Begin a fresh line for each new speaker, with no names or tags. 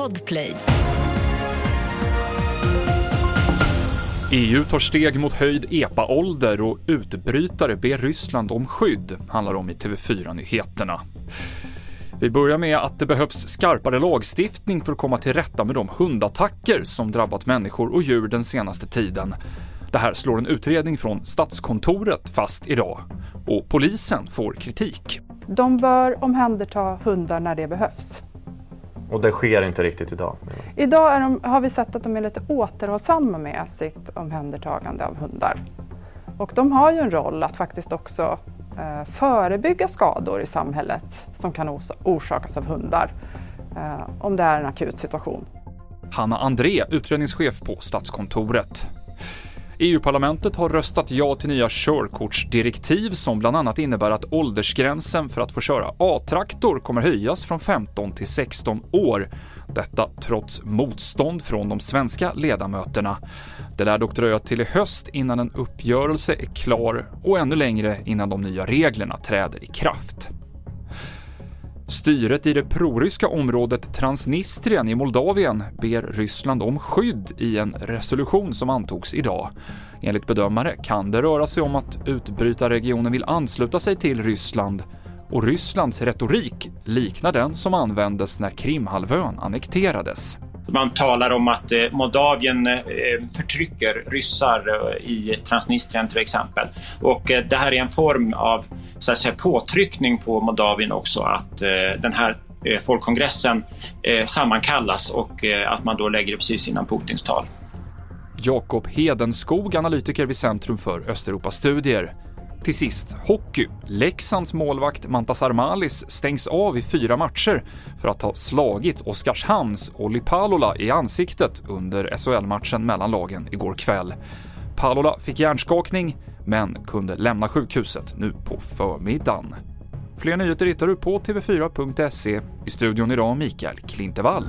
Podplay.
EU tar steg mot höjd EPA-ålder och utbrytare ber Ryssland om skydd, handlar om i TV4-nyheterna. Vi börjar med att det behövs skarpare lagstiftning för att komma till rätta med de hundattacker som drabbat människor och djur den senaste tiden. Det här slår en utredning från Statskontoret fast idag. Och polisen får kritik.
De bör omhänderta hundar när det behövs.
Och det sker inte riktigt idag?
Idag de, har vi sett att de är lite återhållsamma med sitt omhändertagande av hundar. Och de har ju en roll att faktiskt också eh, förebygga skador i samhället som kan orsakas av hundar eh, om det är en akut situation.
Hanna André, utredningschef på Statskontoret. EU-parlamentet har röstat ja till nya körkortsdirektiv som bland annat innebär att åldersgränsen för att få köra A-traktor kommer höjas från 15 till 16 år. Detta trots motstånd från de svenska ledamöterna. Det lär dock dröja till i höst innan en uppgörelse är klar och ännu längre innan de nya reglerna träder i kraft. Styret i det proryska området Transnistrien i Moldavien ber Ryssland om skydd i en resolution som antogs idag. Enligt bedömare kan det röra sig om att utbrytarregionen vill ansluta sig till Ryssland och Rysslands retorik liknar den som användes när Krimhalvön annekterades.
Man talar om att eh, Moldavien eh, förtrycker ryssar eh, i Transnistrien till exempel. Och det här är en form av så att säga, påtryckning på Moldavien också att den här folkkongressen sammankallas och att man då lägger det precis innan Putins tal.
Jakob Hedenskog, analytiker vid Centrum för Östeuropastudier. Till sist, hockey. Leksands målvakt Mantas Armalis stängs av i fyra matcher för att ha slagit Oskarshamns Olli Palola i ansiktet under SHL-matchen mellan lagen igår kväll. Palola fick hjärnskakning, men kunde lämna sjukhuset nu på förmiddagen. Fler nyheter hittar du på tv4.se. I studion idag Mikael Klintevall.